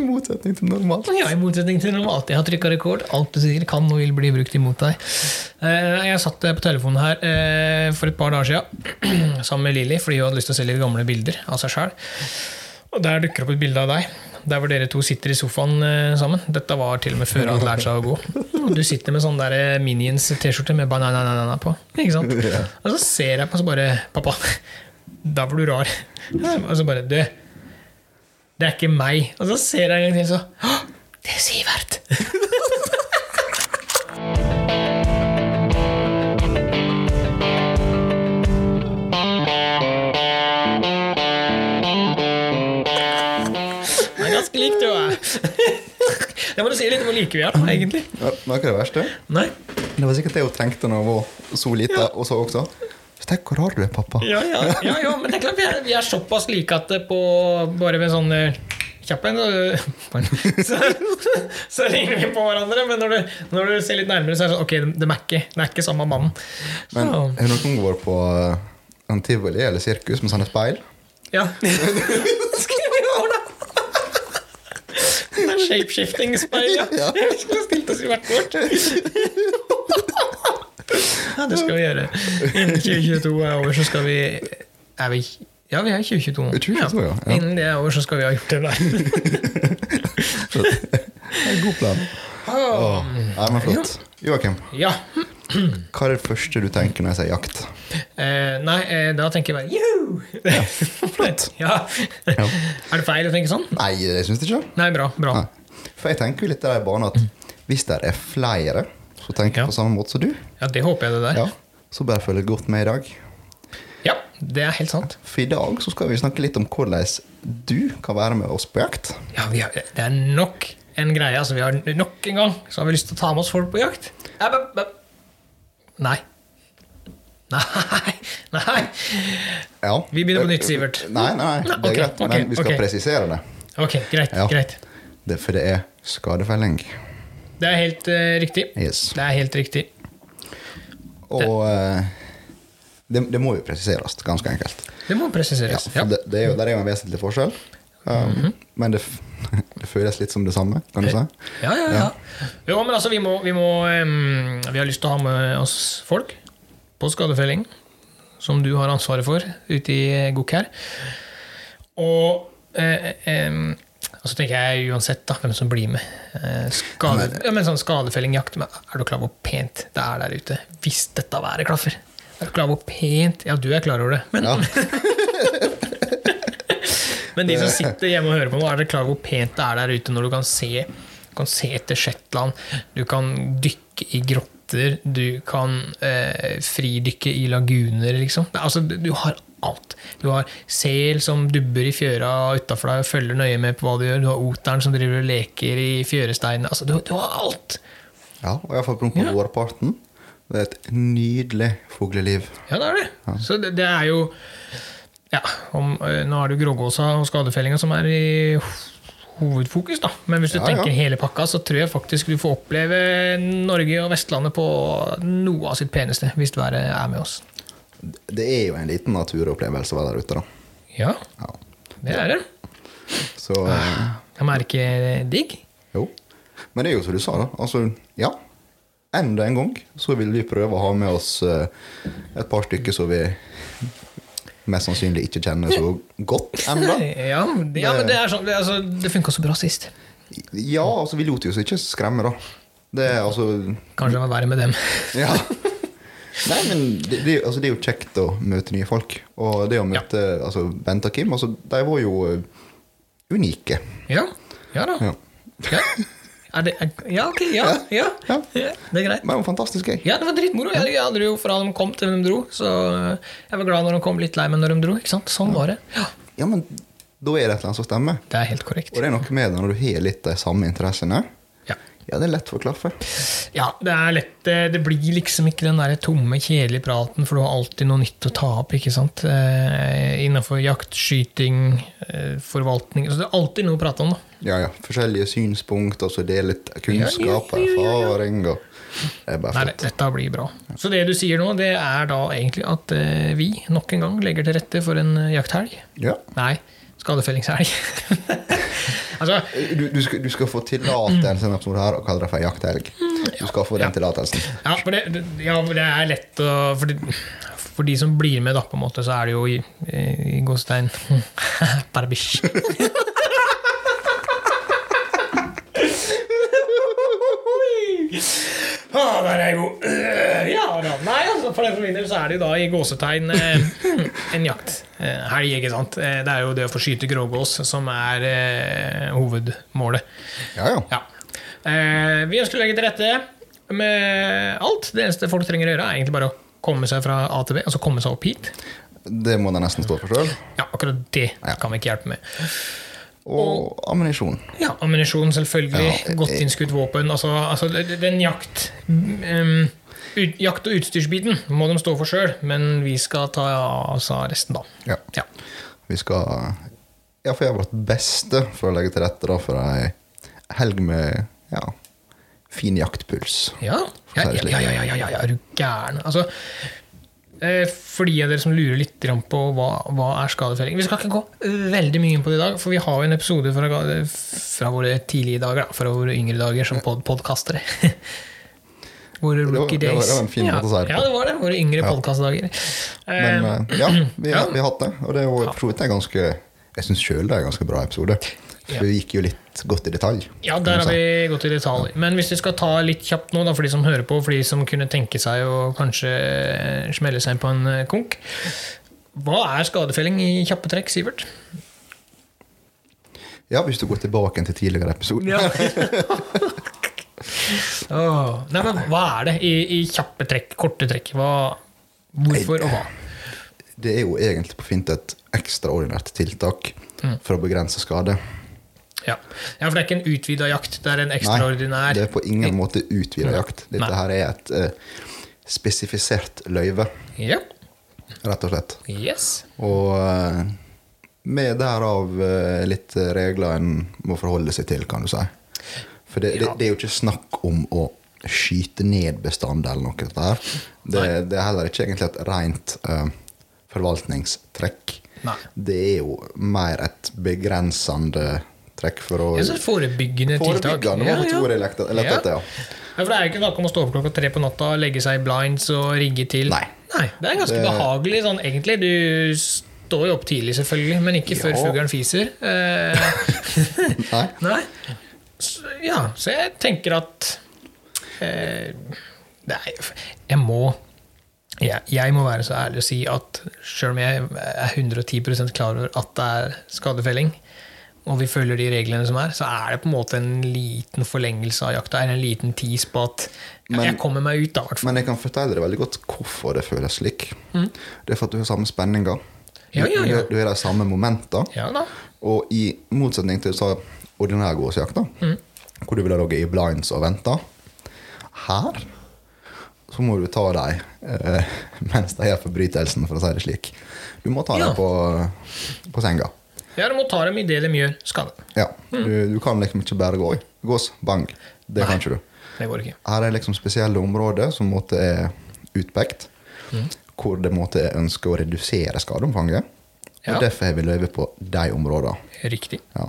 I motsetning til normalt. Ja, I motsetning til normalt. Jeg har trykka rekord. Alt du sier, kan og vil bli brukt imot deg. Eh, Jeg satt på telefonen her eh, for et par dager siden sammen med Lilly, fordi hun hadde lyst til å se litt gamle bilder av seg sjøl. Og der dukker opp et bilde av deg. Der hvor dere to sitter i sofaen eh, sammen. Dette var til og med før jeg hadde lært seg å gå. Og du sitter med sånn der eh, Minions-T-skjorte med banana på. Ikke sant? Og så ser jeg på så bare Pappa, da var du rar. Og så bare Du, det er ikke meg. Og så ser jeg en gang til, så «Å, Det er Sivert! Det er ganske likt, er. Det må du si litt om hvor like vi er, da, egentlig. Ja, det var ikke det verste? Nei. Det var sikkert det hun tenkte når hun var så lita, og så også. Tenk hvor rar du er, pappa. Ja, ja, ja, ja, men det er klart vi er, vi er såpass like at det på bare ved sånn eh, Kjapp en, eh, så, så ringer vi på hverandre. Men når du, når du ser litt nærmere, så er det sånn Ok, de er ikke, de er ikke samme mannen. Men Så, har noen vært på en tivoli eller sirkus med sånne speil? ja. Det? Det er shapeshifting-speil, ja. Ja. Jeg skulle stilt oss i hvert vårt. Ja, det skal vi gjøre. Innen 2022 er over, så skal vi Er vi Ja, vi er i 2022 nå. 2022, ja. Ja. Innen det er over, så skal vi ha gjort det der. det er En god plan. Oh, Nei, men flott. Joakim, Ja. hva er det første du tenker når jeg sier jakt? Eh, nei, eh, da tenker jeg bare Juhu! Flott. Ja. Ja. Er det feil å tenke sånn? Nei, det syns jeg ikke. Nei, bra. bra. Nei. For jeg tenker jo litt i banen at hvis det er flere som tenker Ja. på samme måte som du, Ja, det håper jeg det der. ja, så bare følg godt med i dag. Ja, det er helt sant. For i dag så skal vi snakke litt om hvordan du kan være med oss på jakt. Ja, vi har, Det er nok en greie. altså vi har Nok en gang så har vi lyst til å ta med oss folk på jakt. Nei. Nei. Nei. Ja. Vi begynner på nytt, Sivert. Nei, nei, det er okay, greit, men vi skal okay. presisere det. Ok, greit. Ja. greit. det. For det er skadefelling. Det er helt uh, riktig. Yes. Det er helt riktig. Og uh, det, det må jo presiseres, ganske enkelt. Det må presiseres. Ja. det, det er jo, der er jo en vesentlig forskjell. Um, Men det, det føles litt som det samme, kan du si. Ja, ja, ja. Jo, men altså, vi må, vi må um, Vi har lyst til å ha med oss folk på skadefelling, som du har ansvaret for ute i Gokk her. Og em, og så tenker jeg uansett da, hvem som blir med. Eh, skade, ja, men sånn skadefellingjakt, men Er du klar over hvor pent det er der ute? Hvis dette været klaffer. Er du klar over hvor pent Ja, du er klar over det. Men, Ja. men de som sitter hjemme og hører på nå, er dere klar over hvor pent det er der ute når du kan se, kan se etter Shetland, du kan dykke i grotter, du kan eh, fridykke i laguner, liksom. Altså, du, du har alt. Du har sel som dubber i fjøra utafor deg og følger nøye med på hva du gjør. Du har oteren som driver og leker i fjøresteinene. Altså, du, du har alt! Ja, og iallfall på Ja. vårparten. Det er et nydelig fugleliv. Ja, det er det. Så det, det er jo Ja, om, nå er det jo grågåsa og skadefellinga som er i hovedfokus, da. Men hvis du Ja, ja. tenker hele pakka, så tror jeg faktisk du får oppleve Norge og Vestlandet på noe av sitt peneste, hvis været er med oss. Det er jo en liten naturopplevelse å være der ute, da. Ja, Ja. det er det. Så eh, De er digg? jo. Men det er jo som du sa, da. Altså, ja. Enda en gang så vil vi prøve å ha med oss eh, et par stykker som vi mest sannsynlig ikke kjenner så godt ennå. Ja, det, ja men det er sånn Det, altså, det funka så bra sist. Ja, altså, vi lot oss ikke skremme, da. Det er altså Kanskje det var verre med dem. Ja. Nei, men det, det, altså, det er jo kjekt å møte nye folk. Og det å møte altså, Bent og Kim, altså, de var jo eh, unike. Ja, ja da. Ja. Ja, er det, er, ja ok. Ja, ja. Ja. ja. Det er greit. Men det var fantastisk gøy. Ja, det var dritmoro. Jeg, jeg hadde jo fra de kom til de dro. Så eh, jeg var glad når de kom, litt lei meg når de dro. Ikke sant? Sånn var det. Ja, Ja, men da er det et eller annet som stemmer. Det er helt korrekt. Og det er noe med det når du har litt de samme interessene. Ja, det er lett for klaffe. ja det er lett eh, Det blir liksom ikke den der tomme, kjedelige praten, for du har alltid noe nytt å ta opp. ikke sant? Eh, Innenfor jakt, skyting, eh, forvaltning så Det er alltid noe å prate om. da. Ja, ja. Forskjellige synspunkt, og så dele litt kunnskap og erfaring. Og det er Nei, dette blir bra. Så det du sier nå, det er da egentlig at vi nok en gang legger til rette for en jakthelg. Ja. Nei, skadefellingshelg. Altså, Du, du, skal, du skal få tillatelse i denne her og kalle det for jakthelg. Du skal få den tillatelsen. ja, for det, ja, det er lett å for, de, for de som blir med, da, på en måte, så er det jo i, i gåstein Barbish. Ah, der er jeg god. Ja da. Nei, for den som vinner, så er det jo da i gåsetegn eh, en jakt. Eh, ikke sant. Eh, Det er jo det å få skyte grågås som er hovedmålet. Ja, ja. Ja. Eh, vi ønsker å legge til rette med alt. Det eneste folk trenger å gjøre, er egentlig bare å komme seg fra A til B, altså komme seg opp hit. Det må de nesten stå for sjøl. Ja, akkurat det Ja. kan vi ikke hjelpe med. Og ammunisjon. Ja, Ammunisjon, selvfølgelig. Ja, Godt innskutt våpen. Altså, altså den jakt um, ut, Jakt- og utstyrsbiten må de stå for sjøl, men vi skal ta av resten, da. Ja. Ja. Vi skal iallfall gjøre vårt beste for å legge til rette da, for ei helg med ja, fin jaktpuls. Ja, ja, ja, ja, ja, ja, ja, ja, er du gæren? Altså, eh, for de av dere som lurer litt på hva, hva er skadefelling Vi skal ikke gå veldig mye inn på det i dag, for vi har jo en episode fra, fra våre tidlige dager, da, fra våre yngre dager som pod podkastere. Våre rookie days. det var- det var en fin ja, måte å si det på. Ja, det var det. Våre yngre Ja. podkastdager. Men Eh, eh, ja, vi, ja. vi har hatt det. Og det er jo for så vidt en ganske Jeg syns sjøl det er en ganske bra episode. For Ja. vi gikk jo litt godt i detalj. Ja, der har vi gått i detalj. Men hvis vi skal ta litt kjapt nå, da, for de som hører på, for de som kunne tenke seg å kanskje smelle seg på en eh, konk. Hva er skadefelling i kjappe trekk, Sivert? Ja, hvis du går tilbake til tidligere episoder. Åh, Nei, men hva er det i, i kjappe trekk, korte trekk? Hva, hvorfor og hva? Det er jo egentlig på fint et ekstraordinært tiltak Mm. for å begrense skade. Ja. ja, for det er ikke en utvida jakt, det er en ekstraordinær Nei, det er på ingen måte utvida jakt. Dette Nei. her er et uh, spesifisert løyve, Ja. rett og slett. Yes. Og uh, med derav uh, litt regler en må forholde seg til, kan du si. For det, det, det er jo ikke snakk om å skyte ned bestand eller noe. Dette her. Det, det er heller ikke egentlig et rent uh, forvaltningstrekk. Nei. Det er jo mer et begrensende trekk for å forebyggende tiltak. Forebyggende, Ja, ja. lett, lette Ja. ja. For Det er jo ikke snakk om å stå opp klokka tre på natta, legge seg i blinds og rigge til. Nei. det er ganske Det- behagelig sånn egentlig. Du står jo opp tidlig, selvfølgelig, men ikke før fuglen fiser. Eh, Nei. nei. Så, ja, så jeg tenker at eh, er, Jeg må jeg, jeg må være så ærlig å si at selv om jeg er 110% klar over at det er skadefelling, og vi følger de reglene som er, så er det på en måte en liten forlengelse av jakta. En liten tis på at ja, Men- jeg kommer meg ut, da. hvertfall. Men jeg kan fortelle deg veldig godt hvorfor det føles slik. Det er for at du har samme spenninger. Mm. Ja, ja, ja. Du, du har de samme momenter. Ja. Og i motsetning til så ordinær gåsejakt, Mm. hvor du ville ligget i blinds og venta, her så må du ta dem eh, mens de gjør forbrytelsen, for å si det slik. Du må ta Ja. dem på, på senga. Ja, du må ta dem idet de gjør skade. Ja, du, du kan liksom ikke bare gå i. Gås, bang. Det Mm. Nei. kan ikke du. Det går ikke. Her er liksom spesielle områder som måtte er utpekt, Mm. hvor det måtte er ønske å redusere skadeomfanget. Ja. Og derfor har vi løyve på de områdene. Riktig. Ja.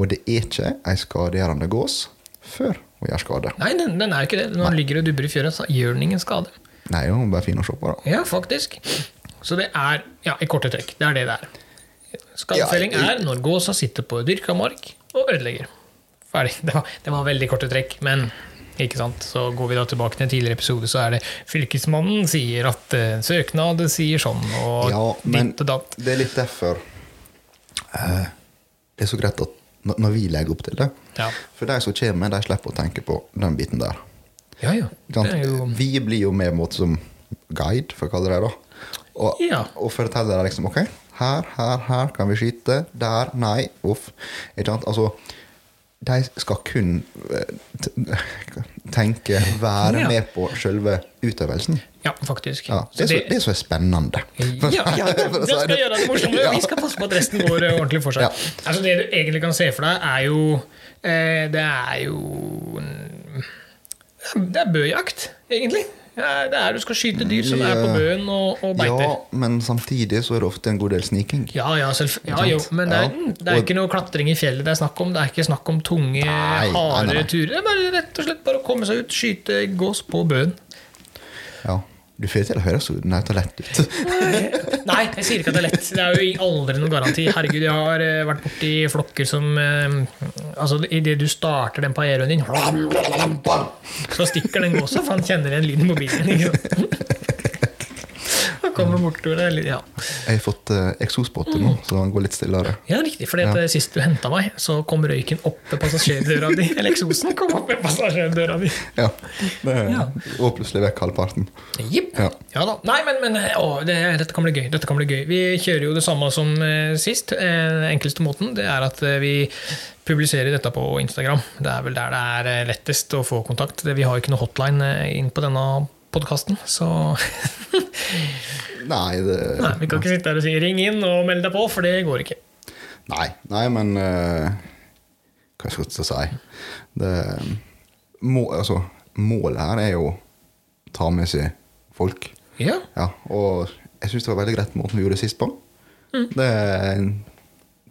Og det er ikke ei skadegjørende gås før hun gjør skade. Nei, den, den er jo ikke det. Når den ligger og dubber i fjøra, så gjør den ingen skade. Nei, hun er bare fin å se på. da. Ja, faktisk. Så det er, ja, i korte trekk, det er det det er. Skadefelling Ja, er når gåsa sitter på dyrka mark og ødelegger. Ferdig. Det var, det var veldig korte trekk, men ikke sant? så går vi da tilbake til en tidligere episode, så er det fylkesmannen sier at uh, søknad sier sånn, og Ja, men ditt og datt. det er litt derfor uh, det er så greit at når vi legger opp til det Ja. For de som kommer, de slipper å tenke på den biten der. ja, ja. Jo Vi blir jo med på en måte som guide, for å kalle det det. Og, Ja. og forteller deg liksom ok, her, her, her kan vi skyte. Der, nei, uff. Ikke sant? Altså, de skal kun eh, tenke, være Ja. med på selve utøvelsen. Ja, faktisk. Ja, det, er så, det er så spennende. Ja, ja, det, det skal gjøre det morsomt. Vi skal passe på at resten går eh, ordentlig for seg. Altså Det du egentlig kan se for deg, er jo eh, Det er jo Det er bøjakt, egentlig. Det er Du skal skyte dyr som er på bøen og, og beiter. Ja, men samtidig så er det ofte en god del sniking. Ja, ja, selv, ja jo, men det er, det er ikke noe klatring i fjellet det er snakk om. Det er ikke snakk om tunge, Nei, nei, harde nei. turer. Det er bare rett og slett bare å komme seg ut, skyte gås på bøen. Ja. Du får det til å høres så nauta lett ut. Nei, jeg sier ikke at det er lett. Det er jo aldri noen garanti. Herregud, jeg har eh, vært borti flokker som eh, Altså, Idet du starter den paieroen din, så stikker den gåsa, for han kjenner igjen lyden i mobilen. Ikke sant? Han kommer bortover det. er Ja. Jeg har fått uh, eksospotter nå, så han går litt stillere. Ja, riktig. For Ja. sist du henta meg, så kom røyken opp ved passasjerdøra di. Eller eksosen kom opp ved passasjerdøra di. Ja. Det Ja. Og plutselig vekk halvparten. Jipp. Ja. Ja da. Nei, men, men å, det, dette kan bli gøy. Dette kan bli gøy. Vi kjører jo det samme som eh, sist. Eh, Den enkleste måten det er at eh, vi publiserer dette på Instagram. Det er vel der det er eh, lettest å få kontakt. Det, vi har jo ikke noe hotline eh, inn på denne podkasten, så Nei, det nei, vi kan ikke sitte her og si 'ring inn og meld deg på', for det går ikke. Nei, nei men uh, Hva skal jeg si? Det, må, altså, målet her er jo å ta med seg folk. Ja. Ja, og jeg syns det var veldig greit måten vi gjorde det sist på. Mm. Det er en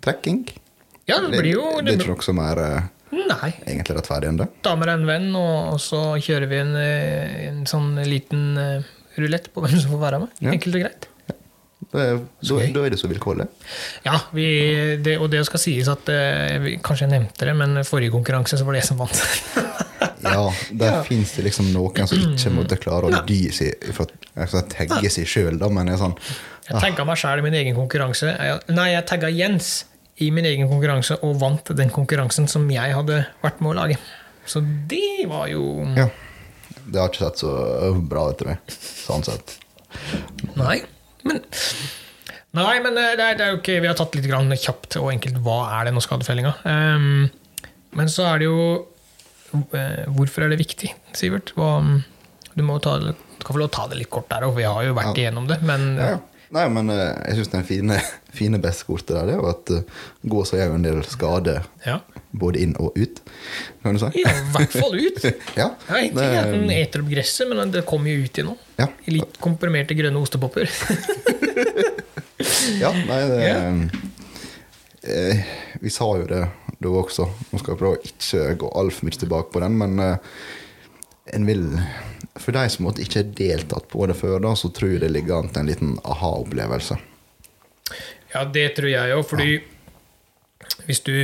trekking. ja, det blir jo det, det er ikke noe som er eh, Nei. egentlig rettferdig enn det. Ta med deg en venn, og så kjører vi en, eh, en sånn liten eh, rulett på hvem som får være med. Ja. Enkelt og greit. Da er, da, er det så vilkårlig. Ja, vi, det, og det skal sies at eh, vi, Kanskje jeg nevnte det, men forrige konkurranse så var det jeg som vant. Ja, der Ja. finnes det liksom noen som ikke måtte klare å dy seg for jeg tagge seg sjøl, da, men er sånn Jeg tagga meg sjæl i min egen konkurranse. Nei, jeg tagga Jens i min egen konkurranse og vant den konkurransen som jeg hadde vært med å lage. Så det var jo Ja. Det har ikke sett så bra ut, tror jeg. Sånn sett. Nei, men Nei, men det er, det er jo ikke Vi har tatt litt grann kjapt og enkelt hva er det nå skadefellinga. Um, men så er det jo eh, Hvorfor er det viktig, Sivert? Hva, du må ta, du kan få lov å ta det litt kort der òg, vi har jo vært igjennom det. Men Ja. Nei, men eh, jeg syns den fine, fine bestekortet der, det er jo at uh, så jo en del skade ja. både inn og ut, kan du si. ja, i hvert fall ut. Ja, vet ikke at den eter opp gresset, men det kommer jo ut igjen nå. Ja. I litt komprimerte grønne ostepopper. ja, nei, det Ja. eh, Vi sa jo det da også. Nå skal jeg prøve å ikke gå altfor mye tilbake på den, men eh, en vil For de som måtte ikke har deltatt på det før, da, så tror jeg det ligger an til en liten aha-opplevelse. Ja, det tror jeg òg, fordi hvis du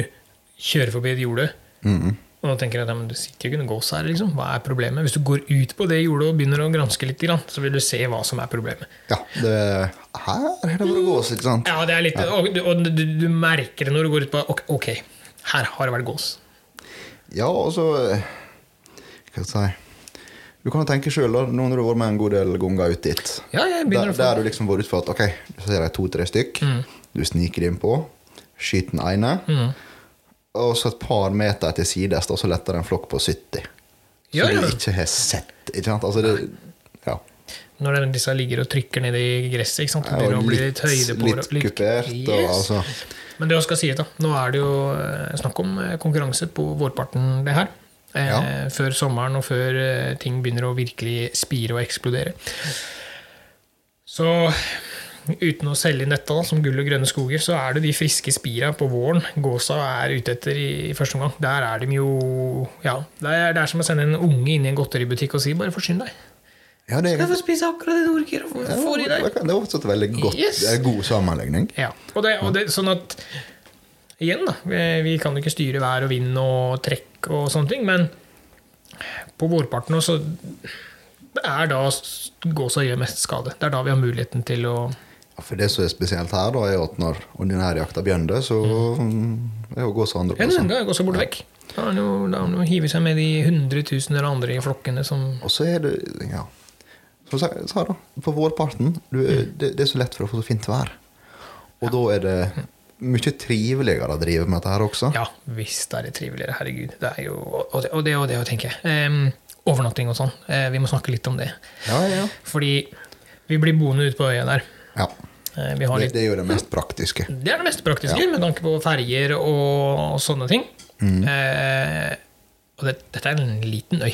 kjører forbi et jorde -hmm. og da tenker jeg at ja, men du sitter jo ikke under gås her, liksom. Hva er problemet? Hvis du går ut på det jordet og begynner å granske litt, så vil du se hva som er problemet. Ja, det Her er det bare gås, ikke sant? Ja, det er litt, Og, du, og du, du merker det når du går ut på ok, ok, her har det vært gås. Ja, og så eh, Hva skal jeg si Du kan jo tenke sjøl, nå når du har vært med en god del ganger ut dit. Ja, jeg Der, der du liksom vært ut for at ok, du ser de to-tre stykk, Mm. du sniker deg innpå, skyter den ene, og så et par meter til sides, og så letter det en flokk på 70. Ja, som ja. du ikke har sett. Ikke sant? Altså det, ja. Når den- disse ligger og trykker ned i gresset. ikke sant? Det Ja, og å bli litt høyde på litt kupert. Og, Yes. altså, Men det skal sies, da. Nå er det jo eh, snakk om eh, konkurranse på vårparten, det her. Eh, Ja. Før sommeren og før eh, ting begynner å virkelig spire og eksplodere. Så uten å selge dette som gull og grønne skoger, så er det de friske spira på våren gåsa er ute etter i, i første omgang. Der er de jo Ja, det er, det er som å sende en unge inn i en godteributikk og si 'bare forsyn deg'. ja, det er, Skal få spise akkurat det du orker. å få- i deg. det er et veldig godt, Yes. det er en god sammenligning. Ja, og det, og det sånn at Igjen, da. Vi, vi kan jo ikke styre vær og vind og trekk og sånne ting, men på vårparten også Det er da gåsa gjør mest skade. Det er da vi har muligheten til å Ja, For det som er spesielt her, da, er at når ordinærjakta begynner, så mm. er jo gåsa andre Ja, plasser. da er gåsa borte vekk. Da har han jo- hivet seg med de hundretusener andre i flokkene som Og så er det Ja. Som jeg sa, da, på vårparten du, det, det er så lett for å få så fint vær. Og da er det mye triveligere å drive med dette her også. Ja, visst er det triveligere. Herregud. Det er jo, og det og det, og det, å tenke. Um, overnatting og sånn. Uh, vi må snakke litt om det. Ja, ja. Fordi vi blir boende ute på øya der. ja. Uh, Det, litt det er jo det mest praktiske. Det er det mest praktiske, med tanke på ferger og sånne ting. Mm. Uh, og det, dette er en liten øy.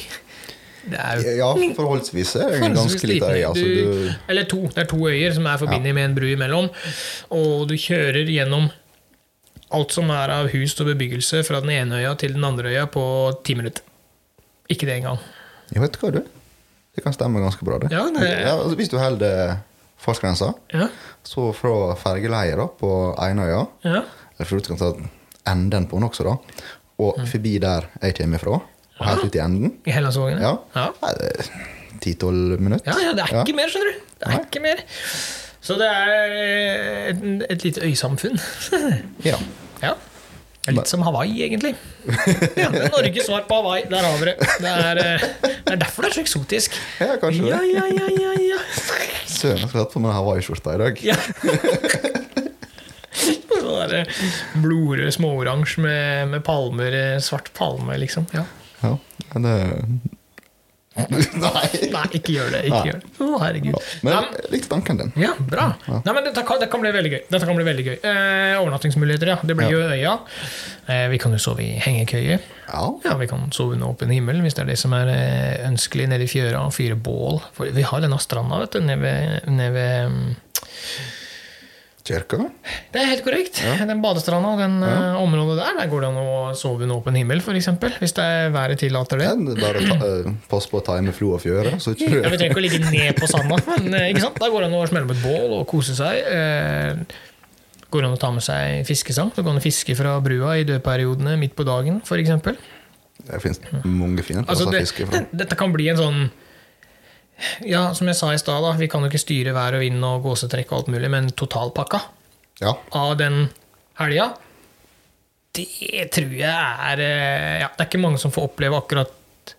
Det er jo Ja, forholdsvis er det en ganske liten liten. øy. Altså, Du- Eller to. Det er to øyer som er forbundet med en bru imellom. Og du kjører gjennom alt som er av hus og bebyggelse fra den ene øya til den andre øya på ti minutter. Ikke det engang. jeg vet hva, du. Det kan stemme ganske bra, det. Ja, det- Ja, altså, hvis du holder fartsgrensa, Ja, så fra fergeleiet på Einøya ja. Eller for du kan ta enden på den også, da. Og Mm. forbi der jeg kommer fra, og helt ut i enden. I Hellandsvågen? Ja. ja. Ti-tolv minutter. Ja, ja, det er ikke mer, skjønner du. Det er Nei. ikke mer. Så det er et, et lite øysamfunn. Ja. ja. Litt som Hawaii, egentlig. Ja, Norges svar på Hawaii. Der har vi det. Det er, eh, det er derfor det er så eksotisk. ja, kanskje Ja, det. ja, ja, ja, ja. Søren, skulle hatt på meg Hawaii-skjorta i dag. ja. Sånn blodrød småoransje med, med palmer, eh, svart palme, liksom. Ja. Ja, men det Nei. Nei, ikke gjør det. ikke Nei. gjør det. Å, herregud. Men jeg likte tanken din. Ja, bra. Nei, men dette kan, det kan bli veldig gøy. Dette kan bli veldig gøy. Eh, overnattingsmuligheter, ja. Det blir Ja. jo øya. Eh, vi kan jo sove i hengekøye. Ja. Ja, Vi kan sove under åpen himmel hvis det er det som er eh, ønskelig, nede i fjøra og fyre bål. For vi har denne stranda vet du, nede ved, ned ved mm, Kirka? Det er helt korrekt. Den badestranda, den eh, området der, der går det an å sove under åpen himmel, f.eks. Hvis det er været tillater det. Ja, bare ta, eh, pass på å ta med flo og fjøre, så ikke Ja, Vi trenger ikke å ligge ned på sanda, men eh, ikke sant? da går det an å smelle på et bål og kose seg. Går det an å ta med seg fiskesang. Så går det an å fiske fra brua i dødperiodene midt på dagen, f.eks. Det finnes mange fine Altså, plasser å fiske fra. det, dette kan bli en sånn Ja, som jeg sa i stad, vi kan jo ikke styre vær og vind og gåsetrekk og alt mulig, men totalpakka Ja. av den helga, det tror jeg er eh, Ja, det er ikke mange som får oppleve akkurat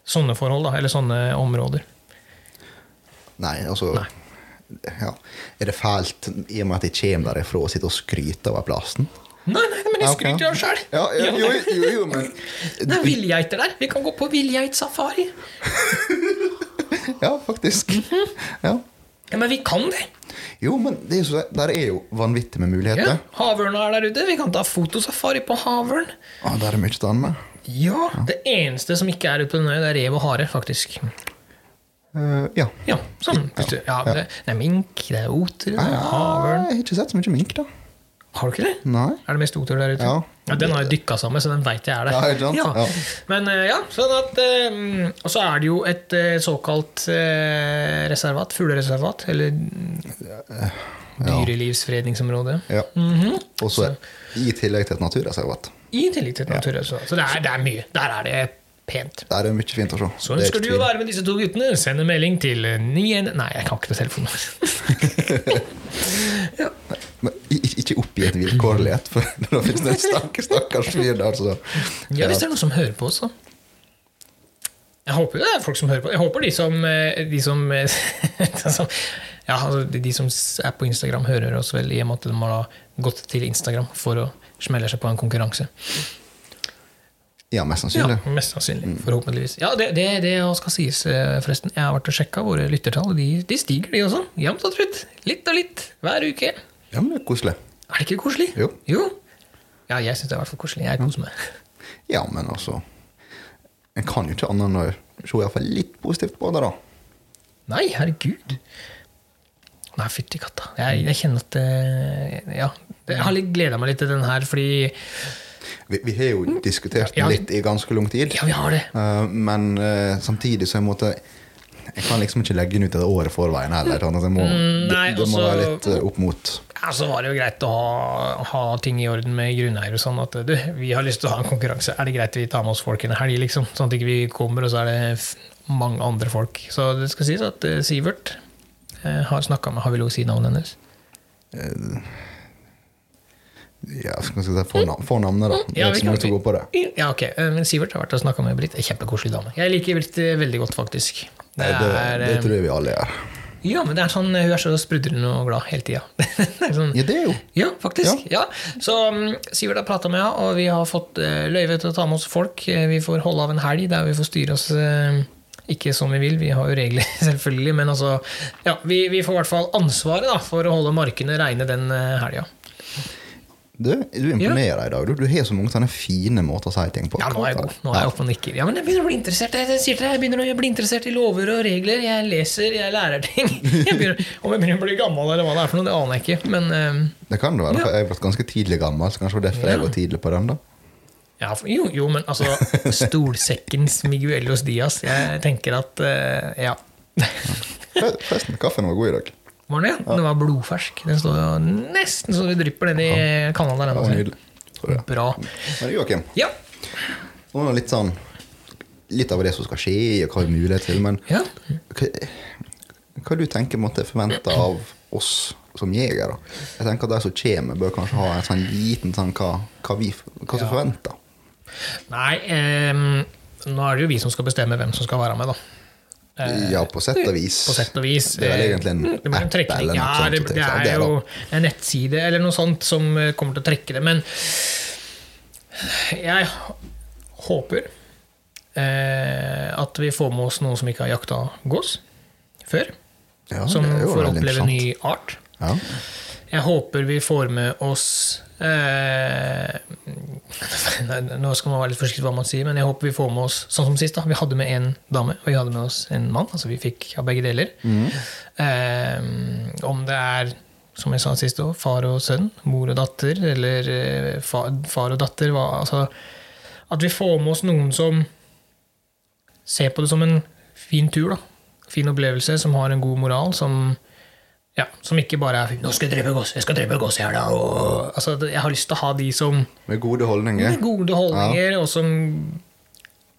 sånne forhold, da, eller sånne områder. Nei, altså Nei. Ja. Er det fælt i og med at jeg kommer derifra og sitter og skryter over plassen? Nei, nei, men jeg skryter jo sjøl! Ja, ja, jo, jo, jo, men Det er villgeiter der. Vi kan gå på villgeitsafari. Ja, faktisk. Mhm. Ja. Ja, men vi kan det. Jo, men det er så, der er jo vanvittig med muligheter. Ja. Havørna er der ute. Vi kan ta fotosafari på havørn. Ah, der er mye å med. Ja, Det eneste som ikke er ute på den øya, det er rev og hare, faktisk. Uh, ja. Ja, sånn. Ja, ja, det, det er mink, det er oter, det er havørn. Jeg har ikke sett så mye mink, da. Har du ikke det? Nei. Er det mest oter der ute? Ja. Den har jeg dykka sammen, så den veit jeg er der. Ja, ikke sant? Ja. Men eh, ja, sånn at eh, Og så er det jo et eh, såkalt reservat, fuglereservat, eller mm, dyrelivsfredningsområde. Ja. Mhm. Og så i tillegg til et naturreservat. I tillegg til et naturreservat. Så det er, det er mye. Der er det pent. Der er det mye fint å se. Så Det er ønsker du å være med disse to guttene, send en melding til 91... Nei, jeg kan ikke på telefonnummer. ikke oppgi et vilkårlighet, for da finnes det en stakkars, stakkars fyr der så ja, hvis det er noen som hører på oss. Jeg håper det er folk som hører på. Jeg håper de som, eh, de som, eh, som ja, altså de- de som er på Instagram, hører oss vel i og med at de har gått til Instagram for å smelle seg på en konkurranse. Ja, mest sannsynlig. Ja. Mest sannsynlig. Forhåpentligvis. Ja, det, det, det skal sies, eh, forresten. Jeg har vært og sjekka våre lyttertall, de, de stiger, de også. Jevnt og trutt. Litt og litt hver uke. Ja, men det er koselig. Er det ikke koselig? Jo. Ja, jeg syns det er i hvert fall koselig. Jeg koser meg. Ja, men altså En kan jo ikke annet enn å se iallfall litt positivt på det, da. Nei, herregud. Nei, fytti katta. Jeg, jeg kjenner at eh, Ja. Jeg har gleda meg litt til den her, fordi Vi, vi har jo diskutert Ja. den litt i ganske lang tid. Ja, vi har det. Eh, men eh, samtidig så jeg måtte Jeg kan liksom ikke legge den ut et år i forveien heller. sånn jeg må, Mm, nei, det, det må også- være litt opp mot Så var det jo greit å ha, ha ting i orden med grunneier og sånn. At du, vi har lyst til å ha en konkurranse. Er det greit vi tar med oss folk en helg, liksom? Sånn at ikke vi kommer, og så er det mange andre folk. Så det skal sies at uh, Sivert uh, har snakka med Har vi lov å si navnet hennes? Ja, skal vi si fornavn, fornavnet, da. Ja, vi kan- gå på det. Ja, ok. Men Sivert har vært og snakka med Britt. Kjempekoselig dame. Jeg liker Britt veldig godt, faktisk. Det Det, det, er, det tror jeg vi alle gjør. Ja, men det er sånn, hun er så sprudlende og glad hele tida. sånn, Ja, det er jo ja, faktisk. Ja. Så um, Sivert har prata med henne, og vi har fått uh, løyve til å ta med oss folk. Eh, Vi får holde av en helg der vi får styre oss uh, ikke som vi vil. Vi har jo regler, selvfølgelig, men altså ja, vi, vi får i hvert fall ansvaret da, for å holde markene reine den helga. Du, du imponerer i dag. Du, du har så mange sånne fine måter å si ting på. Ja, nå er jeg god. Nå er jeg oppe og nikker. Ja, men jeg begynner å bli interessert jeg, sier til deg, jeg begynner å bli interessert i lover og regler. Jeg leser, jeg lærer ting. Jeg begynner, om jeg begynner å bli gammel, eller hva det er for noe, det aner jeg ikke. Men eh, Det kan det være, Ja. for jeg ble ganske tidlig gammel, så kanskje det var derfor jeg Ja. var tidlig på den. da. ja, for- jo, jo, men altså Stolsekkens Miguelos Diaz. Jeg tenker at uh, Ja. Forresten, kaffen var god i dag. Var den det? Den var blodfersk. Den står jo nesten så det drypper nedi kanalen der ennå. nydelig. Det. Bra. Men Joakim, Ja. nå er det litt sånn Litt av det som skal skje, og hva vi har mulighet til, men ja. hva, hva du tenker måtte forvente av oss som jegere? Jeg tenker at de som kommer, bør kanskje ha en sånn liten sånn hva, hva, vi, hva som forventer. Nei, ehm, nå er det jo vi som skal bestemme hvem som skal være med, da. Eh, Ja, på sett og vis. På sett og vis. Det er vel egentlig en Det app trekning. eller noe Ja, sånt det, det er Det er jo en nettside eller noe sånt som eh, kommer til å trekke det. Men jeg håper eh, at vi får med oss noen som ikke har jakta gås før. Ja, som får oppleve ny art. Ja. Jeg håper vi får med oss eh, Nå skal man være litt forsiktig hva man sier, men jeg håper vi får med oss sånn som sist. da, Vi hadde med en dame, og vi hadde med oss en mann. Altså vi fikk av begge deler. Eh, om det er, som jeg sa sist òg, far og sønn, mor og datter, eller eh, far, far og datter hva, altså, At vi får med oss noen som ser på det som en fin tur. da, Fin opplevelse, som har en god moral. som ja, Som ikke bare er 'nå skal jeg drepe gås', jeg skal drepe gås her, da. Og, altså, jeg har lyst til å ha de som Med gode holdninger. med gode holdninger, og som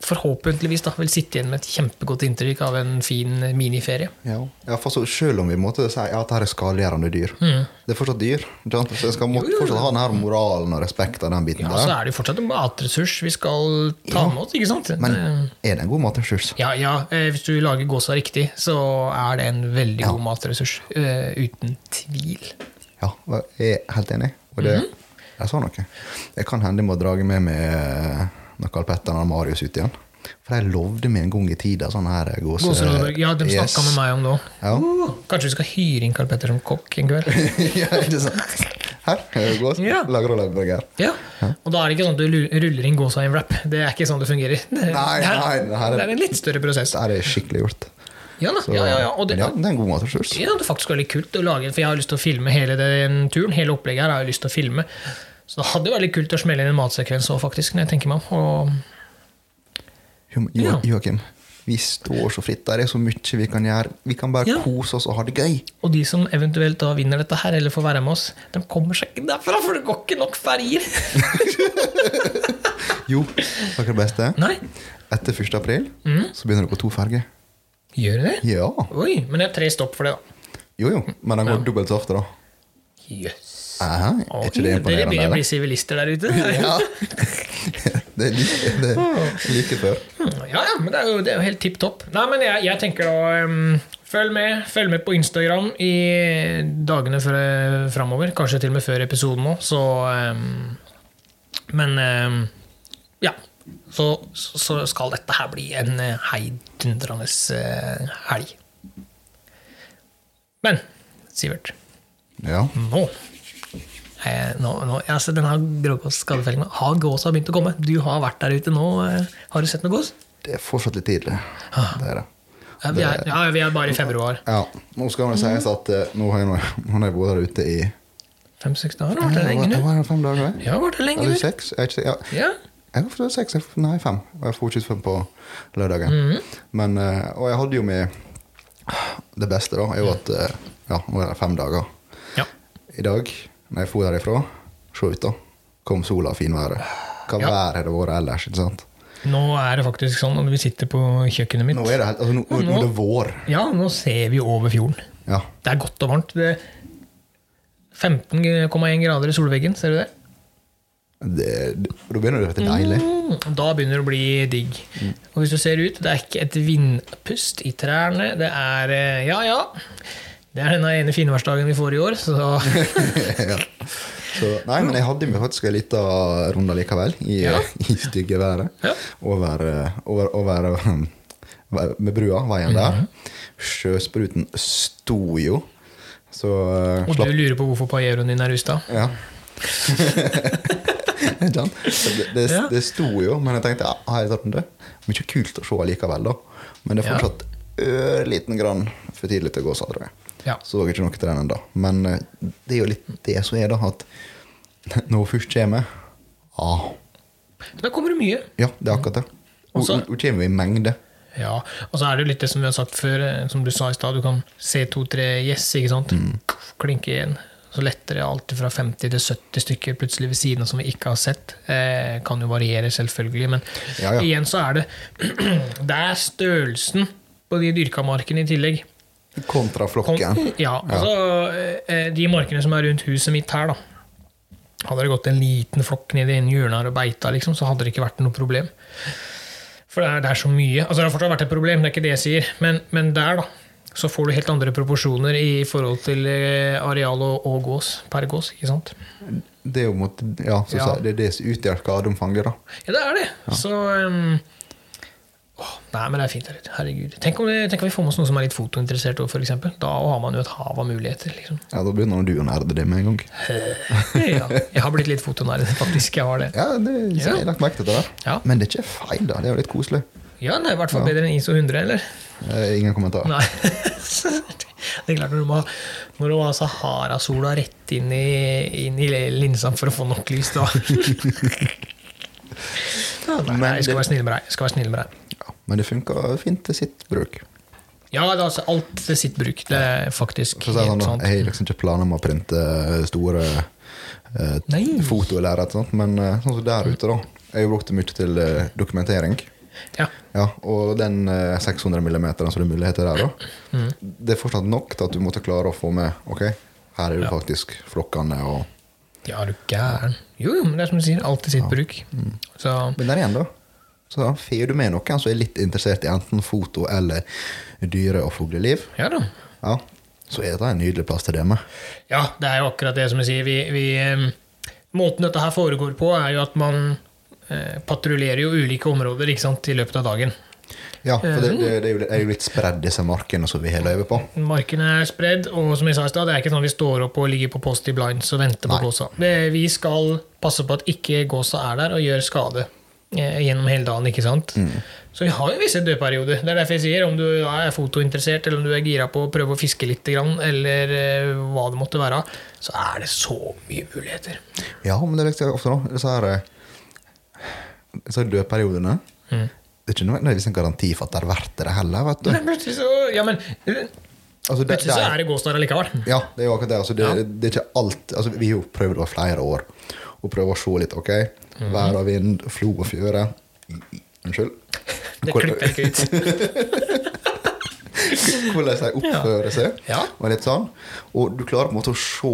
forhåpentligvis da, vil sitte igjen med et kjempegodt inntrykk av en fin miniferie. Ja. Ja, for så, selv om vi måtte si ja, at dette er skadegjørende dyr, det er fortsatt dyr. Så jeg skal må, Mm. Jo, jo, jo. fortsatt ha denne moralen og respekt av den biten Ja, Så er det jo fortsatt en matressurs vi skal ta med oss, ikke sant? Men er det en god matressurs? ja, ja, eh, hvis du lager gåsa riktig, så er det en veldig Ja. god matressurs. Uh, uten tvil. Ja, jeg er helt enig. Og det, Mhm. jeg sa noe. Det kan hende jeg må drage med meg eh, når Karl Petter og Marius ut igjen. For de lovde meg en gang i tida sånn her gåse... Ja, de snakka Yes. med meg om det òg. Ja. Kanskje vi skal hyre inn Karl Petter som kokk en kveld? ja, ikke sant? Her er gås. Ja. Lager og leverburger. Ja, og da er det ikke sånn at du ruller inn gåsa i en wrap. Det er ikke sånn det fungerer. Det, Nei, det, er, nei, det er- det er en litt større prosess. Det er skikkelig gjort. Ja, da, Så, ja, ja, ja. Det, ja, det er en god matressurs. ja, det er faktisk veldig kult å lage, for jeg har lyst til å filme hele den turen. Hele opplegget her har jeg lyst til å filme. Så det hadde vært litt kult å smelle inn en matsekvens òg, faktisk, når jeg tenker meg om. Jo, Ja. Joakim, vi står så fritt. Der er så mye vi kan gjøre. Vi kan bare Ja. kose oss og ha det gøy. Og de som eventuelt da vinner dette her, eller får være med oss, de kommer seg ikke derfra, for det går ikke nok ferger! Jo, er det beste? Nei, Etter 1. april Mm. så begynner det å gå to ferger. gjør det? Ja. Oi, men det er tre stopp for det, da. Jo, jo. Men den går dobbelt så ofte, da. Jøss. Aha, er ikke det Dere begynner å bli sivilister der ute. Ja. det er like, det er like før. Ja, ja, men det er jo, det er jo helt tipp topp. Nei, men jeg, jeg tenker da um, Følg med følg med på Instagram i dagene framover. Kanskje til og med før episoden nå, så um, Men um, ja. Så, så skal dette her bli en eh, heidundrende eh, helg. Men Sivert, Ja. nå eh, nå, nå, altså Denne grågåsskadefellinga har gåsa begynt å komme. Du har vært der ute nå. eh, Har du sett noe gås? Det er fortsatt litt tidlig. Ah. Det er det. Ja, vi er, ja, vi er bare i februar. Ja, Nå skal det sies at eh, nå har jeg, har vært der ute i Fem-seks dager? Har vært der lenge Det nå? var det det? Ja, har vært der lenge Eller seks? Jeg, ja. Ja. jeg har fått seks, nei fem. Jeg får ikke fem på lørdagen. Mhm. Men, eh, og jeg hadde jo med Det beste, da, er jo at ja, nå er det fem dager. ja. I dag, når jeg for derifra, se ut, da. Kom sola og finværet. Hva Ja. vær har det vært ellers? ikke sant? Nå er det faktisk sånn at vi sitter på kjøkkenet mitt. Nå er det, altså, nå, nå, nå er det vår. Ja, nå ser vi over fjorden. Ja. Det er godt og varmt. Er 15,1 grader i solveggen, ser du det? Det, da begynner det å bli deilig. Mm, da begynner det å bli digg. Og hvis du ser ut, det er ikke et vindpust i trærne. Det er eh, Ja, ja. Det er denne ene finværsdagen vi får i år, så ja. Så, nei, men jeg hadde med faktisk en liten runde likevel, i, Ja. i stygge været. Ja. Over, eh, over, over um, med brua, veien der. Mhm. Sjøspruten sto jo. Så eh, Og du lurer på hvorfor pajeroen din er rusta? ja. Det, det, Ja. det sto jo, men jeg tenkte ja, har jeg tatt den død? Mye kult å se likevel, da. Men det er Ja. fortsatt ørliten grann for tidlig til å gå, sa jeg. Ja. Så ikke noe til den ennå. Men eh, det er jo litt det som er, da, at når hun først kommer ah, Da kommer det mye. Ja, det er akkurat det. Hun, hun kommer i mengde. Ja, og så er det jo litt det som vi har sagt før, eh, som du sa i stad, du kan se to-tre gjess, ikke sant? Klinke igjen. Så letter det alltid fra 50 til 70 stykker plutselig ved siden av som vi ikke har sett. Eh, kan jo variere, selvfølgelig, men Ja, ja. igjen så er det Det er størrelsen på de dyrka markene i tillegg. Kontra flokken. Kom, ja, altså eh, De markene som er rundt huset mitt her, da. Hadde det gått en liten flokk ned i en hjørne og beita, liksom, så hadde det ikke vært noe problem. For det er, det er så mye. Altså Det har fortsatt vært et problem, det er ikke det jeg sier. Men, men der, da, så får du helt andre proporsjoner i forhold til eh, areal og, og gås per gås. ikke sant? Det er jo mot, ja, så, Ja. det er det som utgjør skadeomfanget, da. Ja, det er det. Så um, åh, Nei, men det er fint. Herregud. Herregud. Tenk om, vi, tenk om vi får med oss noen som er litt fotointeressert òg, f.eks. Da har man jo et hav av muligheter. liksom. Ja, Da begynner du å nerde det med en gang. Ja, jeg har blitt litt fotonerd, faktisk. Jeg har det. Ja, det jeg har lagt merke til det der. Ja. Men det er ikke feil, da. Det er jo litt koselig. Ja, det er i hvert fall bedre enn ISO 100, eller? Eh, ingen kommentar. Nei. Det er klart når du må, når du må ha Sahara-sola rett inn i, inn i linsa for å få nok lys, da. Ja, nei, nei, jeg skal være snill med deg. Jeg skal være snill med deg. Ja, men det funker fint til sitt bruk. Ja, det er altså alt til sitt bruk. Det er faktisk Så det sånn, helt sant. jeg har liksom ikke planer om å printe store eh, fotolerret, men eh, sånn som der ute, da. Jeg har brukt det mye til eh, dokumentering. Ja. Ja, og den eh, 600 mm som det er mulighet til der, da, Mm. det er fortsatt nok til at du måtte klare å få med Ok, her er jo faktisk flokkene og ja, du gæren? Jo, jo, men det er som du sier, alt til sitt bruk. Mm. Så Men der igjen, da. Så får du med noen som er litt interessert i enten foto eller dyre- og fugleliv. ja da. Ja, så er dette en nydelig plass til det med. Ja, det er jo akkurat det som jeg sier. Vi, vi, eh, måten dette her foregår på, er jo at man eh, patruljerer jo ulike områder ikke sant, i løpet av dagen. Ja, for det, det, det er, jo, det er jo litt spredd, disse markene som vi har løyve på. Markene er spredd, og som jeg sa i stad, det er ikke sånn vi står opp og ligger på post i blinds og venter på gåsa. Vi skal passe på at ikke gåsa er der og gjør skade eh, gjennom hele dagen. ikke sant? Mm. Så vi har jo visse dødperioder. Det er derfor jeg sier om du er fotointeressert, eller om du er gira på å prøve å fiske litt, eller eh, hva det måtte være, så er det så mye muligheter. Ja, men det er ofte nå, disse her eh, disse her dødperiodene Mm. Det er ikke nødvendigvis en garanti for at det er verdt det heller, vet du. Men plutselig så, ja, men, eh, Altså, det, plutselig så er det gås der allikevel. Ja, det er jo akkurat det. Altså, det, Ja. det er ikke alt altså, Vi har jo prøvd over flere år å prøve å se litt. ok? Mhm. Vær og vind, flo og fjøre. Unnskyld. Det klipper ikke ut. Hvordan de oppfører seg. Ja. Og litt sånn. Og du klarer på en måte å se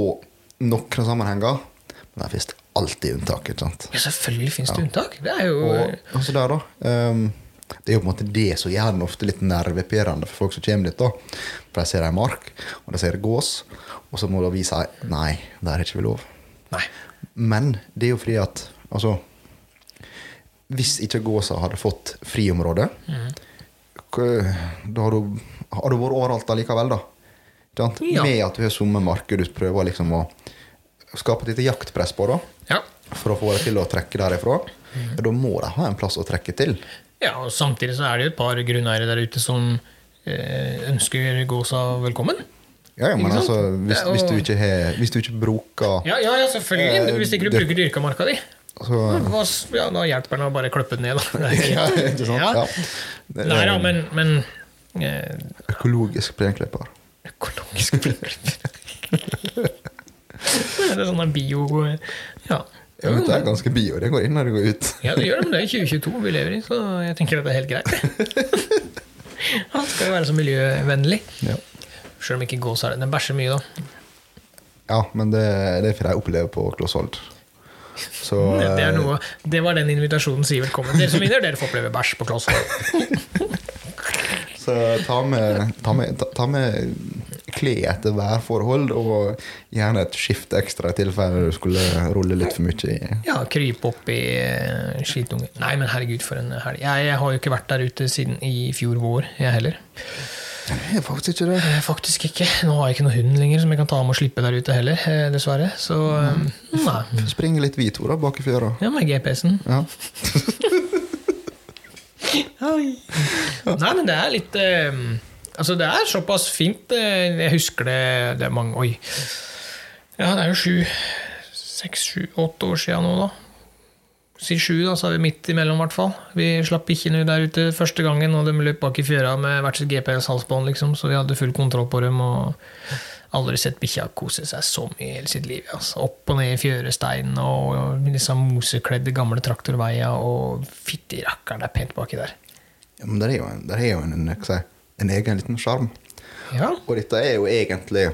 noen sammenhenger, men der finnes det alltid unntak. ikke sant? Ja, selvfølgelig finnes det unntak. Det er jo Og altså der da um, Det er jo på en måte det som gjør den ofte litt nervepirrende for folk som kommer dit. da For de ser en mark, og de ser gås, og så må de vi si nei, der er ikke vi lov. Nei. Men det er jo fordi at altså, Hvis ikke gåsa hadde fått friområde, mm. da hadde hun vært overalt allikevel, da. Ja. Med at du har somme marked du prøver liksom å skape et lite jaktpress på, da. Ja. For å få det til å trekke derifra. Mm. da må de ha en plass å trekke til. ja, og samtidig så er det jo et par grunneiere der ute som eh, ønsker gåsa velkommen. Ja, ja, men altså, hvis, ja, og... hvis, du ikke har, hvis du ikke bruker Ja, ja, ja selvfølgelig. Eh, hvis ikke du bruker dyrkamarka di, så, ja, da hjelper den å bare klippe den ned. Da. Ja, ikke sant? Ja. Ja. Nei da, men, men eh, Økologisk plenklipper. Økologisk plenklipper. det er sånn bio... Ja. Ja, men det er ganske bio. Det går inn når det går ut. ja, det gjør det, men det er 2022 vi lever i, så jeg tenker at det er helt greit. Han skal jo være så miljøvennlig. Ja, Selv om ikke gås er det. Den bæsjer mye, da. ja men det, det får de oppleve på Klosshold. Så Det, er eh, noe, det var den invitasjonen sier velkommen. Dere som vinner, dere får oppleve bæsj på kloss. Så ta med, ta med, ta, med kle etter værforhold, og gjerne et skift ekstra i tilfelle du skulle rulle litt for mye i Ja, krype opp i skitungen. skitunge. Nei, men herregud, for en helg. Jeg, jeg har jo ikke vært der ute siden i fjor vår, jeg heller. Det er faktisk ikke det. Eh, Faktisk ikke. Nå har jeg ikke noen hund lenger som jeg kan ta med og slippe der ute heller, eh, dessverre. Så mm. nei. Spring litt vi to da, bak i fjøra. Ja, med GPS-en. Ja. Nei, men det er litt eh, Altså, det er såpass fint. eh, jeg husker det Det er mange Oi. Ja, det er jo sju Seks, sju, åtte år siden nå, da. Si sju, da, så er vi midt imellom, i hvert fall. Vi slapp bikkjene der ute første gangen, og de løp bak i fjøra med hvert sitt GPS-halsbånd, liksom, så vi hadde full kontroll på dem. og Aldri sett bikkja kose seg så mye i hele sitt liv. Altså. Opp og ned i fjøresteinen og, disse mosekledde gamle traktorveier. Og fytti rakkeren, det er pent baki der. Ja, men der er jo en, der er jo en, si, en egen liten sjarm. Ja, Og dette er jo egentlig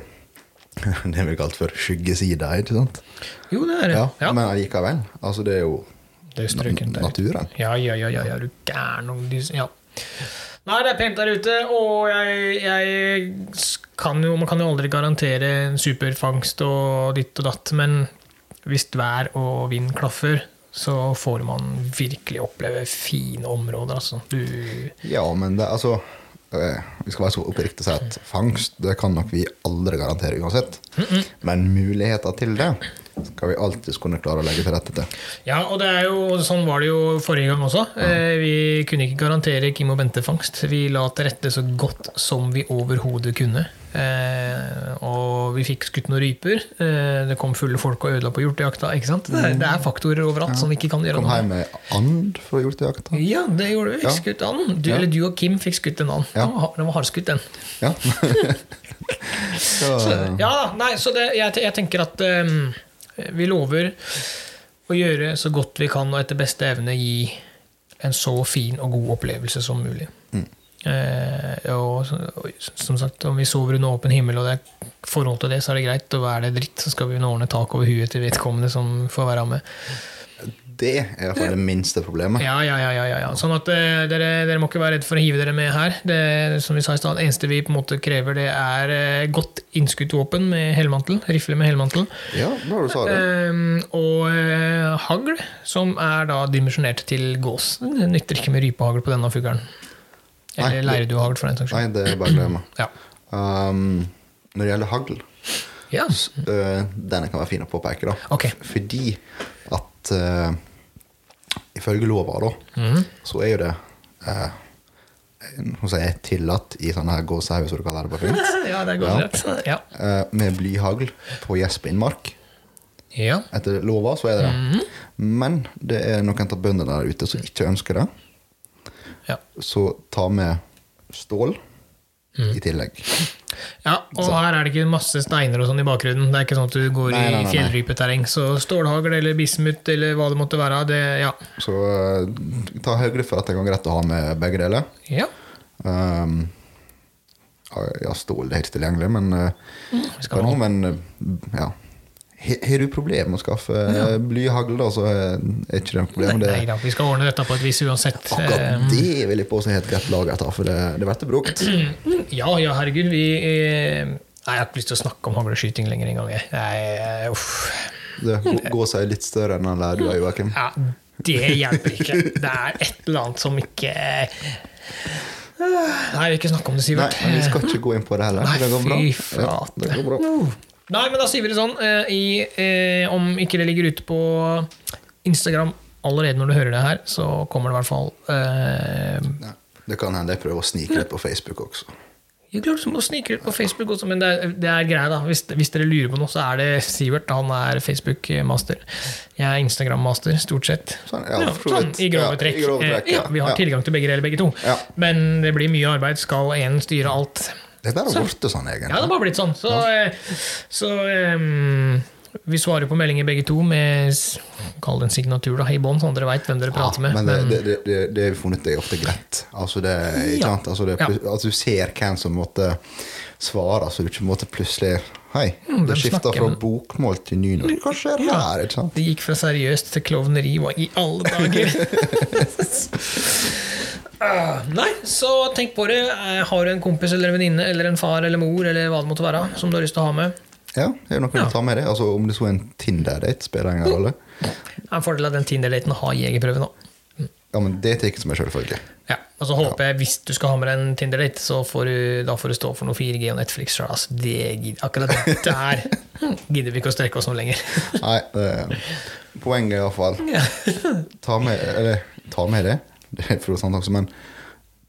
det vi kalte for skyggesida, ikke sant? jo, det er det. Ja, Ja, Men allikevel. Altså, det er jo det strøkent der. naturen. Ja, ja, ja, ja, ja, du gæren Ja. Nei, det er pent der ute, og jeg, jeg kan jo Man kan jo aldri garantere en superfangst og ditt og datt, men hvis vær og vind klaffer, så får man virkelig oppleve fine områder, altså. Du Ja, men det altså eh, Vi skal være så oppriktige og si at fangst det kan nok vi aldri garantere uansett. Men muligheter til det skal vi alltids kunne klare å legge til rette til. Ja, og det er jo, sånn var det jo forrige gang også. Ja. vi kunne ikke garantere Kim og Bente-fangst. Vi la til rette så godt som vi overhodet kunne. Eh, og vi fikk skutt noen ryper. Eh, det kom fulle folk og ødela på hjortejakta. ikke sant? Det, er- det er faktorer overalt som vi ikke kan gjøre Kom noe hjem med. med and fra hjortejakta. Ja, det gjorde vi. Ja. skutt and. Du, Ja. Eller du og Kim fikk skutt en and. Ja. Den var, hardskutt, den. Ja. så, Ja, nei, så det, jeg, jeg tenker at ehm, vi lover å gjøre så godt vi kan og etter beste evne gi en så fin og god opplevelse som mulig. Eh, og, og som sagt, om vi sover under åpen himmel, og det er forhold til det, så er det greit. Og er det dritt, så skal vi ordne tak over huet til vedkommende som får være med. Det er i hvert fall det minste problemet. Ja, ja, ja, ja, ja, ja. Sånn at uh, dere, dere må ikke være redd for å hive dere med her. Det, som vi sa i stad, eneste vi på en måte krever, det er uh, godt innskutt våpen med helmantel. Rifle med helmantel. Ja, bra du sa det. Ehm, og eh, hagl, som er da dimensjonert til gås. Det nytter ikke med rypehagl på denne fuglen. Eller leirduehagl, for den saks Nei, det er bare å glemme. Ja. Um, når det gjelder hagl, ja. s- øh, den kan være fin å påpeke, da. Okay. Fordi at øh, ifølge lova, da, mm. så er jo det uh, jeg tillatt i sånne her gåsehauger, som du kaller det på fint, ja, det er Ja. godt rett. Ja. Uh, med blyhagl på gjesp innmark. ja. Etter lova så er det det. Men det er noen av bøndene der ute som ikke ønsker det. Ja. Så ta med stål i tillegg. ja, og her er det ikke masse steiner og sånn i bakgrunnen. Det er ikke sånn at du går Nei, nei, nei, i fjellrypeterreng. Så stålhagl eller bismut eller hva det måtte være, det Ja. Så uh, ta høyde for at det kan greit å ha med begge deler. ja. Um, ja, stål er helt tilgjengelig, men uh, mm, kan også, men uh, ja. Har du problemer med å skaffe ja. blyhagl, da, så er er ikke det noe problem. Nei, Nei da, vi skal ordne dette på et vis uansett. akkurat Eh, det vil jeg påstå er et greit ta, for det, det blir brukt. Ja, ja, herregud. Vi eh, Nei, jeg har ikke lyst til å snakke om hagleskyting lenger engang. Nei, eh, uff. Det går seg litt større enn den der du har, Joakim. Ja, det hjelper ikke. Det er et eller annet som ikke Nei, jeg vil ikke snakke om det, Nei, Sivert. men vi skal ikke gå inn på det heller. Nei, det går bra. fy Ja, det går bra. Nei, men da sier vi det sånn. eh, I, eh, om ikke det ligger ute på Instagram allerede når du hører det her, så kommer det i hvert fall eh, det kan hende jeg prøver å snike litt på Facebook også. Jeg klart som å snike litt på Facebook også, men det er, det er greia, da. Hvis, hvis dere lurer på noe, så er det Sivert. Han er Facebook-master. Jeg er Instagram-master, stort sett. Sånn, ja, ja, sånn. I grove trekk. i grove trekk, Eh, vi har tilgang til begge deler, begge to. Men det blir mye arbeid. Skal én styre alt? Det er bare Så- blitt sånn, egentlig. Ja, det har bare blitt sånn. Så, ja. så um, vi svarer på meldinger begge to med Kall det en signatur da, i bånn, sånn dere veit hvem dere prater med. men det, det, det, det, har funnet det er ofte greit. Altså det, ikke Ja. sant? Altså det, Ja. altså du ser hvem som måtte svare, så du ikke måtte plutselig Hei, Mm, det skifta fra bokmål til nynorsk. Hva skjer her? ikke sant? det gikk fra seriøst til klovneri. Hva i alle dager? Ah, Nei, så tenk på det. Eh, Har du en kompis eller en venninne eller en far eller mor eller hva det måtte være, som du har lyst til å ha med, Ja, er det noe Ja. du tar med deg? Altså, om det så er en Tinder-date, spiller ingen rolle. en fordel at den Tinder-daten har jegerprøve nå. Ja, men det tar jeg ikke som en selvfølge. Ja, Og så håper jeg, hvis du skal ha med deg en Tinder-date, så får du, da får du stå for noe 4G og Netflix sjøl. Altså, det gid- akkurat der gidder vi ikke å strekke oss noe lenger. Nei, det, poenget er iallfall Ta med Eller ta med det, det er for sant også, men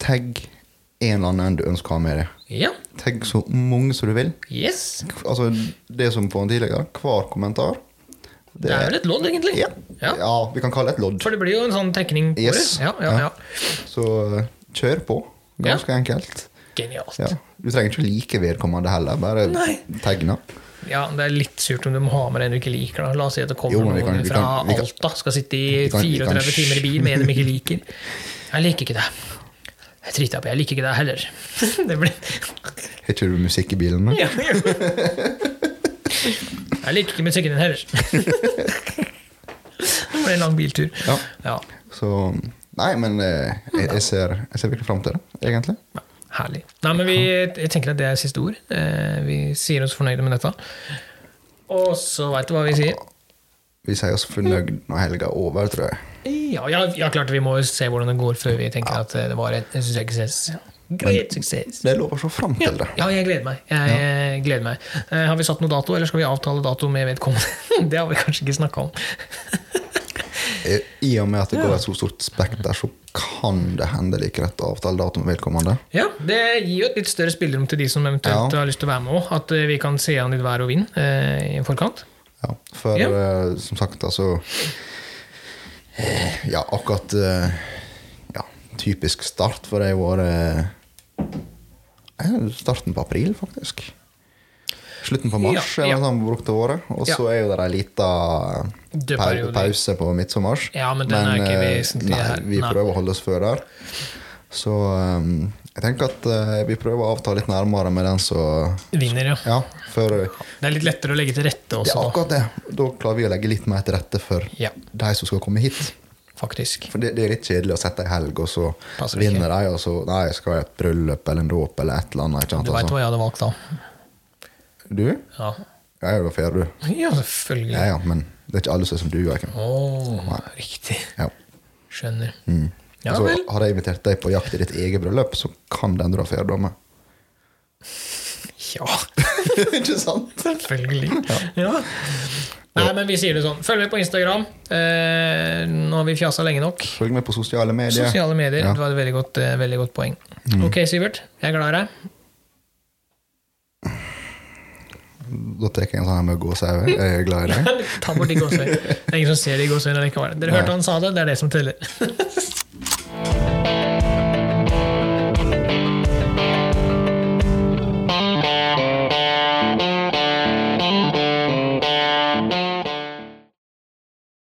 tagg en eller annen du ønsker å ha med deg. Ja. Tagg så mange som du vil. Yes. Altså, det som på en tidligere, hver kommentar Det er vel et lodd, egentlig. ja. Ja. ja, vi kan kalle det et lodd. For det blir jo en sånn tekning på Yes. det. Ja, ja, Ja. ja. Så eh, kjør på. Ganske enkelt. Genialt. Ja. Du trenger ikke like vedkommende heller, bare tegna. Ja, Det er litt surt om du må ha med en du ikke liker. Da. La oss si at det kommer Jo, men noen kan- fra kan- kan- Alta, skal sitte i kan- vi kan- 34 timer i bil med en de ikke liker. Jeg liker ikke det. Jeg driter på, jeg liker ikke det heller. Det blir Har det musikk i bilen? ja, ja. Jeg liker ikke musikken din heller. Det blir en lang biltur. Ja. Ja, Så Nei, men eh, jeg, jeg, ser, jeg ser virkelig fram til det, egentlig. ja, Herlig. Nei, men vi, jeg tenker at det er siste ord. Eh, Vi sier oss fornøyde med dette. Og så veit du hva vi sier. Vi sier oss fornøyd når helga er over, tror jeg. Ja, ja, ja, klart vi må jo se hvordan det går før vi tenker at det var et suksess. Great success. Det lover så fram til det. ja, jeg gleder meg. Jeg, jeg gleder meg. Eh, Har vi satt noe dato, eller skal vi avtale dato med vedkommende? Det har vi kanskje ikke snakka om. Eh, I og med at det går et så stort spekter, så kan det hende like rett avtale dato med vedkommende. Ja, Det gir jo et litt større spillerom til de som eventuelt Ja. har lyst til å være med òg. At eh, vi kan se an litt vær og vind eh, i forkant. Ja, for Ja. eh, som sagt, altså eh, Ja, akkurat eh, ja, typisk start for det har vært starten på april, faktisk. Slutten på mars Ja, ja. sånn året. Og så er jo det ei lita pause på midtsommers. Ja, men den er ikke eh, vesentlig nei, her. vi Nei. prøver å holde oss før der. Så um, jeg tenker at uh, vi prøver å avta litt nærmere med den som Vinner, ja. Ja, for Det er litt lettere å legge til rette også, Ja, akkurat det. Da klarer vi å legge litt mer til rette for Ja, de som skal komme hit. faktisk. For det, det er litt kjedelig å sette ei helg, og så Passer vinner de, og så Nei, jeg skal ha et bryllup eller en dåp eller et eller annet. Du veit altså. hva jeg hadde valgt da? Du? Ja, Jeg er fair, du. ja selvfølgelig. Ja, ja, men det er ikke alle som er som du. Joakim. Å, riktig. Ja. Skjønner. Mm. Ja så vel. Har jeg invitert deg på jakt i ditt eget bryllup, så kan den endre fair dame. Ja, ikke sant? selvfølgelig. Ja. Nei, men vi sier det sånn. Følg med på Instagram. Eh, nå har vi fjasa lenge nok. Følg med på sosiale medier. Sosiale medier. Ja. Mm. Det var et veldig godt, eh, veldig godt poeng. Ok, Sivert. Jeg er glad i deg. Da tar jeg en sånn her med gåsehud. Jeg er glad i deg. Ta bort de gåsehøyene. Det er ingen som ser de gåsehøyene likevel. Dere hørte han sa det, det er det som teller.